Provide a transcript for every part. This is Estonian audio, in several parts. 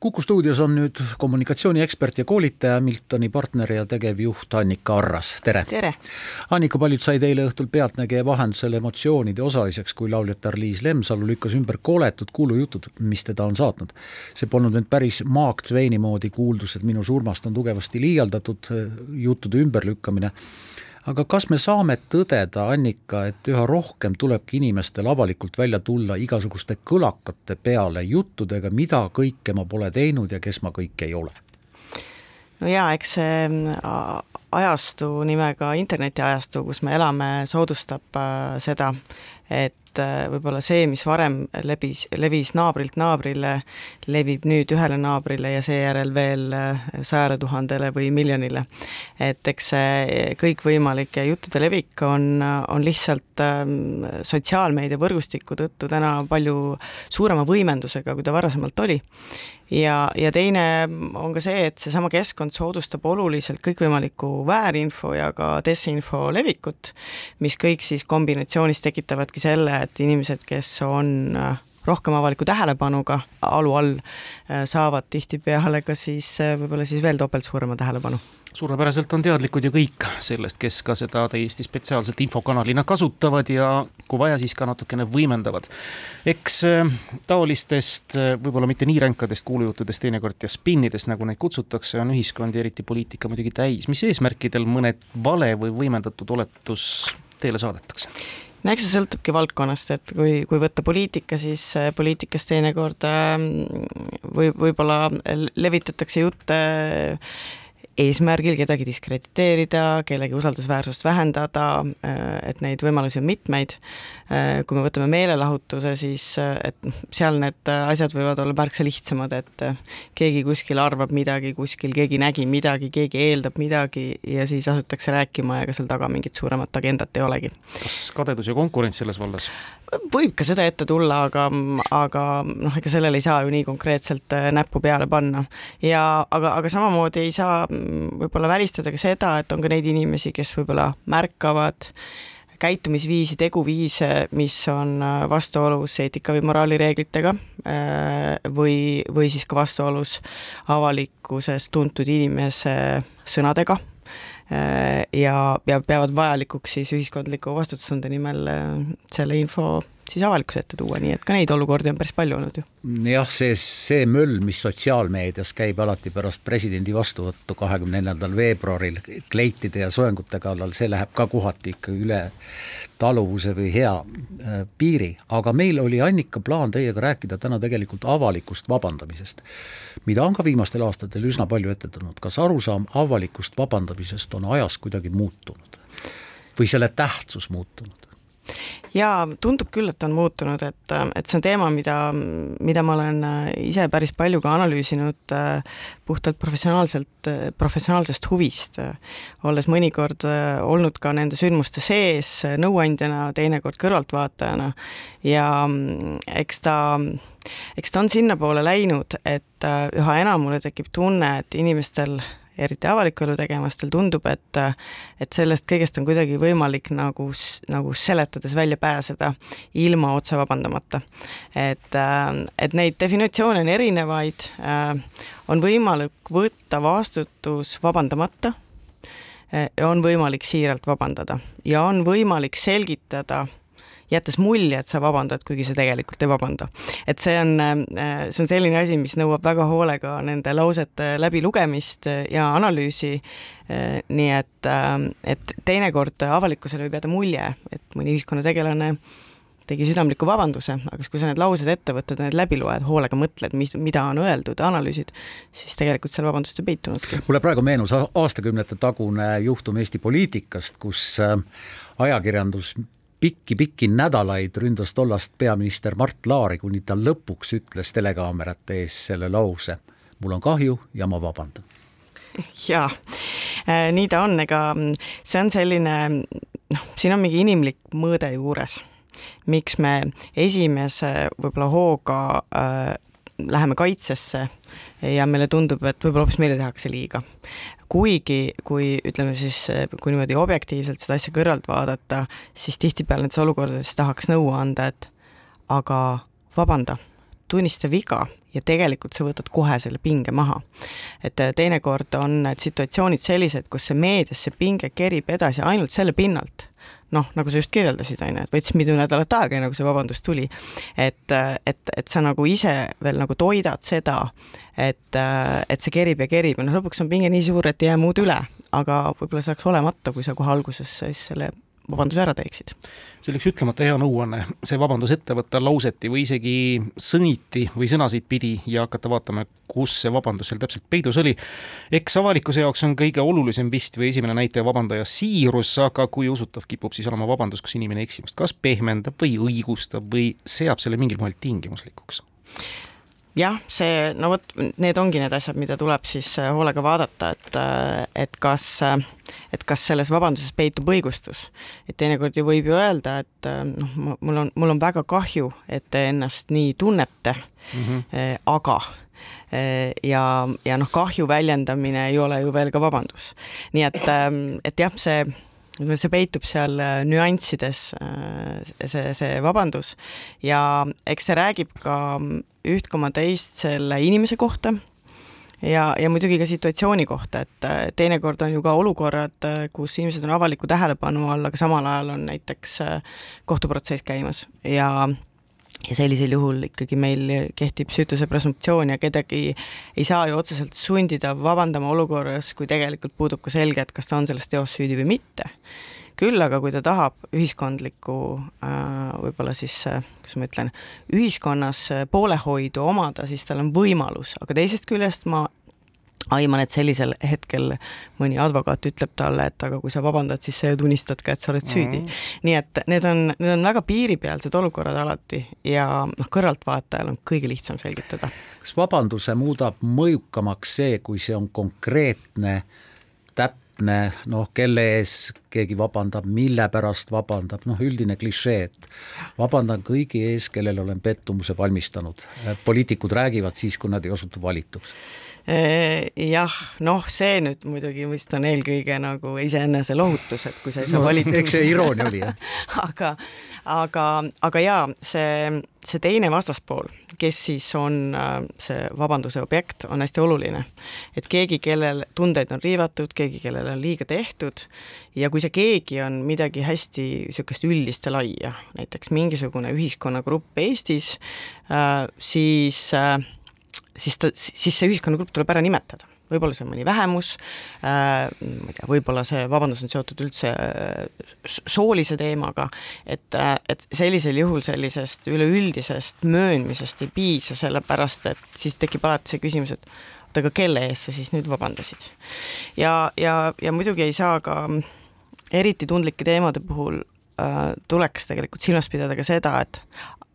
kuku stuudios on nüüd kommunikatsiooniekspert ja koolitaja, Miltoni partner ja tegevjuht Annika Arras, tere! tere! Annika, paljud said eile õhtul Pealtnägija vahendusel emotsioonide osaliseks, kui lauljatar Liis Lemsalu lükkas ümber koletud kuulujutud, mis teda on saatnud. see polnud nüüd päris Mark Twaini moodi kuuldus, et minu surmast on tugevasti liialdatud juttude ümberlükkamine aga kas me saame tõdeda, Annika, et üha rohkem tulebki inimestel avalikult välja tulla igasuguste kõlakate peale juttudega, mida kõike ma pole teinud ja kes ma kõik ei ole? No jaa, eks see ajastu nimega internetiajastu, kus me elame, soodustab äh, seda, et võib-olla see, mis varem lebis, levis naabrilt naabrile, levib nüüd ühele naabrile ja seejärel veel äh, sajale tuhandele või miljonile. et eks see kõikvõimalike juttude levik on, on lihtsalt ähm, sotsiaalmeedia võrgustiku tõttu täna palju suurema võimendusega, kui ta varasemalt oli ja, ja teine on ka see, et seesama keskkond soodustab oluliselt kõikvõimalikku väärinfo ja ka desinfo levikut, mis kõik siis kombinatsioonis tekitavadki selle, et inimesed, kes on äh, rohkem avaliku tähelepanuga alu all, äh, saavad tihtipeale ka siis äh, võib-olla siis veel topelt suurema tähelepanu suurepäraselt on teadlikud ju kõik sellest, kes ka seda täiesti spetsiaalselt infokanalina kasutavad ja kui vaja, siis ka natukene võimendavad. eks äh, taolistest võib-olla mitte nii ränkadest kuulujuttudest teinekord ja spinnidest, nagu neid kutsutakse, on ühiskond ja eriti poliitika muidugi täis. mis eesmärkidel mõned vale või võimendatud oletus teele saadetakse? No eks see sõltubki valdkonnast, et kui, kui võtta poliitika, siis äh, poliitikas teinekord või võib-olla levitatakse jutte eesmärgil kedagi diskrediteerida, kellegi usaldusväärsust vähendada, äh, et neid võimalusi on mitmeid. Äh, kui me võtame meelelahutuse, siis äh, et seal need asjad võivad olla märksa lihtsamad, et keegi kuskil arvab midagi, kuskil keegi nägi midagi, keegi eeldab midagi ja siis asutakse rääkima ja ega seal taga mingit suuremat agendat ei olegi. kas kadedus ja konkurents selles vallas? võib ka seda ette tulla, aga, aga noh, ega sellele ei saa ju nii konkreetselt näppu peale panna ja aga, aga samamoodi ei saa võib-olla välistada ka seda, et on ka neid inimesi, kes võib-olla märkavad käitumisviisi, teguviise, mis on äh, vastuolus eetika või moraalireeglitega äh, või, või siis ka vastuolus avalikkuses tuntud inimese sõnadega äh, ja, ja peavad vajalikuks siis ühiskondliku vastutustunde nimel selle info siis avalikkuse ette tuua, nii et ka neid olukordi on päris palju olnud ju. jah, see, see möll, mis sotsiaalmeedias käib alati pärast presidendi vastuvõttu kahekümne neljandal veebruaril kleitide ja soengute kallal, see läheb ka kohati ikka üle taluvuse või hea äh, piiri, aga meil oli Annika plaan teiega rääkida täna tegelikult avalikust vabandamisest, mida on ka viimastel aastatel üsna palju ette tulnud. kas arusaam avalikust vabandamisest on ajas kuidagi muutunud või selle tähtsus muutunud? Jaa, tundub küll, et on muutunud, et, et see on teema, mida, mida ma olen äh, ise päris palju ka analüüsinud äh, puhtalt professionaalselt, professionaalsest huvist, olles mõnikord äh, olnud ka nende sündmuste sees nõuandjana, teinekord kõrvaltvaatajana. Ja mm, eks ta eks ta on sinnapoole läinud, et üha enam mulle tekib tunne, et inimestel eriti avaliku elu tegemastel tundub, et et sellest kõigest on kuidagi võimalik nagu, nagu seletades välja pääseda ilma otse vabandamata. et, et neid definitsioone on erinevaid, on võimalik võtta vastutus vabandamata, on võimalik siiralt vabandada ja on võimalik selgitada jättes mulje, et sa vabandad, kuigi sa tegelikult ei vabanda. et see on, äh, see on selline asi, mis nõuab väga hoolega nende lausete läbilugemist ja analüüsi, äh, nii et, äh, et teinekord avalikkusele võib jääda mulje, et mõni ühiskonnategelane tegi südamliku vabanduse, aga siis, kui sa need laused ette võtad ja need läbi loed, hoolega mõtled, mis, mida on öeldud, analüüsid, siis tegelikult seal vabandust ei peitunudki. mulle praegu meenus aastakümnete tagune juhtum Eesti poliitikast, kus ajakirjandus pikki-pikki nädalaid ründas tollast peaminister Mart Laari, kuni ta lõpuks ütles telekaamerate ees selle lause. mul on kahju ja ma vabandan. jaa, äh, nii ta on, ega see on selline, noh, siin on mingi inimlik mõõde juures, miks me esimese võib-olla hooga äh, läheme kaitsesse ja meile tundub, et võib-olla hoopis meile tehakse liiga. Kuigi kui ütleme siis, kui niimoodi objektiivselt seda asja kõrvalt vaadata, siis tihtipeale nendes olukordades tahaks nõu anda, et aga vabanda, tunnista viga ja tegelikult sa võtad kohe selle pinge maha. et äh, teinekord on need situatsioonid sellised, kus see meedias see pinge kerib edasi ainult selle pinnalt, noh, nagu sa just kirjeldasid, on ju, et võttis mitu nädalat aega, enne kui see vabandus tuli. et, et, et sa nagu ise veel nagu toidad seda, et, et see kerib ja kerib ja noh, lõpuks on pinge nii suur, et ei jää muud üle, aga võib-olla see oleks olemata, kui sa kohe alguses siis selle vabanduse ära teeksid. see oleks ütlemata hea nõuanne, see vabandus ette võtta lauseti või isegi sõniti või sõnasid pidi ja hakata vaatama, kus see vabandus seal täpselt peidus oli. eks avalikkuse jaoks on kõige olulisem vist või esimene näitaja vabandaja siirus, aga kui usutav kipub siis olema vabandus, kus inimene eksimust kas pehmendab või õigustab või seab selle mingil moel tingimuslikuks? Jah, see, no vot, need ongi need asjad, mida tuleb siis äh, hoolega vaadata, et, äh, et kas, äh, et kas selles vabanduses peitub õigustus. et teinekord ju võib ju öelda, et noh, mul on, mul on väga kahju, et te ennast nii tunnete mm, -hmm. aga ja, ja noh, kahju väljendamine ei ole ju veel ka vabandus. nii et, ähm, et jah, see see peitub seal äh, nüanssides, äh, see, see vabandus. Ja eks see räägib ka üht koma teist selle inimese kohta ja, ja muidugi ka situatsiooni kohta, et äh, teinekord on ju ka olukorrad, kus inimesed on avaliku tähelepanu all, aga samal ajal on näiteks kohtuprotsess käimas. Ja ja sellisel juhul ikkagi meil kehtib süütuse presumptsioon ja kedagi ei saa ju otseselt sundida vabandama olukorras, kui tegelikult puudub ka selge, et kas ta on selles teos süüdi või mitte. küll aga kui ta tahab ühiskondlikku äh, võib-olla siis, äh, kuidas ma ütlen, ühiskonnas poolehoidu omada, siis tal on võimalus, aga teisest küljest ma aiman, et sellisel hetkel mõni advokaat ütleb talle, et aga kui sa vabandad, siis sa ju tunnistad ka, et sa oled süüdi mm. nii et need on, need on väga piiripealsed olukorrad alati ja noh, kõrvaltvaatajal on kõige lihtsam selgitada. kas vabanduse muudab mõjukamaks see, kui see on konkreetne, täpne, noh, kelle ees keegi vabandab, mille pärast vabandab, noh, üldine klišee, et vabandan kõigi ees, kellele olen pettumuse valmistanud. poliitikud räägivad siis, kui nad ei osutu valituks jah, noh, see nüüd muidugi vist on eelkõige nagu iseenese lohutus, et kui sa ei saa no, valituks. eks see iroonia oli, jah aga, aga, aga jaa, see, see teine vastaspool, kes siis on äh, see vabanduse objekt, on hästi oluline. et keegi, kellel tundeid on riivatud, keegi, kellele on liiga tehtud ja kui see keegi on midagi hästi niisugust üldist ja laia, näiteks mingisugune ühiskonnagrupp Eestis, äh, siis siis ta, siis see ühiskonnagrupp tuleb ära nimetada võib-olla see on mõni vähemus äh,, ma ei tea, võib-olla see vabandus on seotud üldse äh, soolise teemaga, et, äh, et sellisel juhul sellisest üleüldisest möönmisest ei piisa, sellepärast et siis tekib alati see küsimus, et oota, aga kelle eest sa siis nüüd vabandasid? ja, ja, ja muidugi ei saa ka eriti tundlike teemade puhul äh, tuleks tegelikult silmas pidada ka seda, et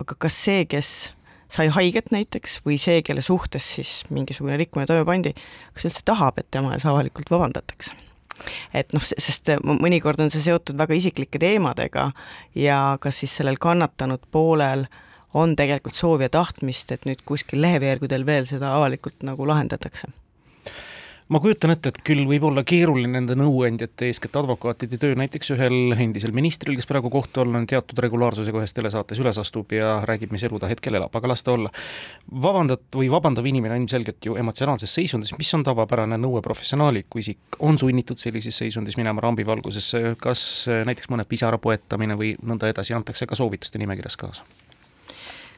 aga kas see, kes sai haiget näiteks või see, kelle suhtes siis mingisugune rikkumine toime pandi, kas üldse tahab, et tema ees avalikult vabandatakse? et noh, sest mõnikord on see seotud väga isiklike teemadega ja kas siis sellel kannatanud poolel on tegelikult soovi ja tahtmist, et nüüd kuskil leheveergudel veel seda avalikult nagu lahendatakse ma kujutan ette, et küll võib olla keeruline nende nõuandjate, eeskätt advokaatide töö, näiteks ühel endisel ministril, kes praegu kohtu all on, teatud regulaarsusega ühes telesaates üles astub ja räägib, mis elu ta hetkel elab, aga las ta olla. vabandat- või vabandav inimene on ilmselgelt ju emotsionaalses seisundis, mis on tavapärane nõue professionaali, kui isik on sunnitud sellises seisundis minema rambivalgusesse, kas näiteks mõne pisara poetamine või nõnda edasi antakse ka soovituste nimekirjas kaasa?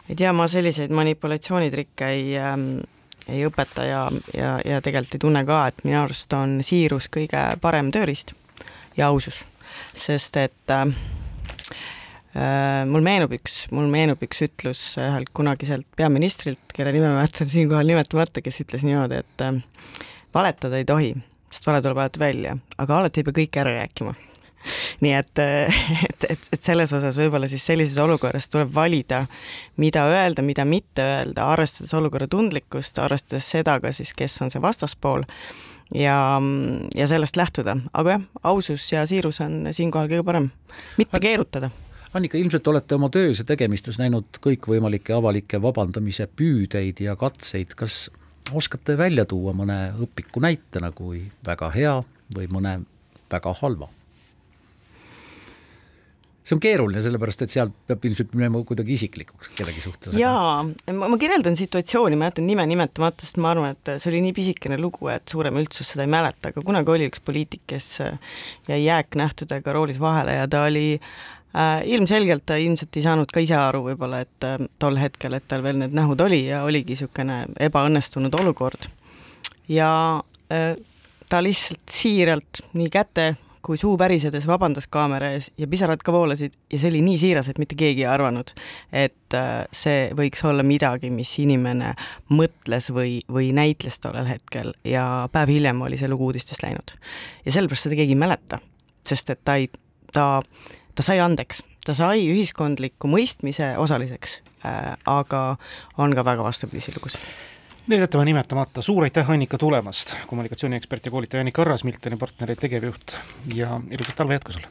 ei tea, ma selliseid manipulatsioonitrikke ei ähm ei õpeta ja, ja, ja tegelikult ei tunne ka, et minu arust on siirus kõige parem tööriist ja ausus, sest et äh, äh, mul meenub üks, mul meenub üks ütlus ühelt kunagiselt peaministrilt, kelle nime ma jätan siinkohal nimetamata, kes ütles niimoodi, et äh, valetada ei tohi, sest vale tuleb alati välja, aga alati ei pea kõike ära rääkima nii et, et, et, et selles osas võib-olla siis sellises olukorras tuleb valida, mida öelda, mida mitte öelda, arvestades olukorra tundlikkust, arvestades seda ka siis, kes on see vastaspool ja, ja sellest lähtuda, aga jah, ausus ja siirus on siinkohal kõige parem, mitte keerutada. Annika, ilmselt olete oma töös ja tegemistes näinud kõikvõimalikke avalikke vabandamise püüdeid ja katseid, kas oskate välja tuua mõne õpiku näite nagu väga hea või mõne väga halva? See on keeruline, sellepärast et seal peab ilmselt minema kuidagi isiklikuks kellegi suhtes. jaa, ma, kirjeldan situatsiooni, ma jätan nime nimetamata, sest ma arvan, et see oli nii pisikene lugu, et suurem üldsus seda ei mäleta, aga kunagi oli üks poliitik, kes jäi jääknähtudega roolis vahele ja ta oli äh, ilmselgelt ta ilmselt ei saanud ka ise aru võib-olla, et äh, tol hetkel, et tal veel need nähud oli ja oligi niisugune ebaõnnestunud olukord. ja äh, ta lihtsalt siiralt nii käte kui suu värisedes vabandas kaamera ees ja pisarad ka voolasid ja see oli nii siiras, et mitte keegi ei arvanud, et äh, see võiks olla midagi, mis inimene mõtles või, või näitles tollel hetkel ja päev hiljem oli see lugu uudistest läinud. ja sellepärast seda keegi ei mäleta, sest et ta ei, ta, ta sai andeks, ta sai ühiskondliku mõistmise osaliseks äh,, aga on ka väga vastupidiseid lugusid Need jätame nimetamata, suur aitäh Annika tulemast, kommunikatsiooniekspert ja koolitaja Annika Arras, Miltoni partneri tegevjuht. Ja ilusat talve jätku sulle!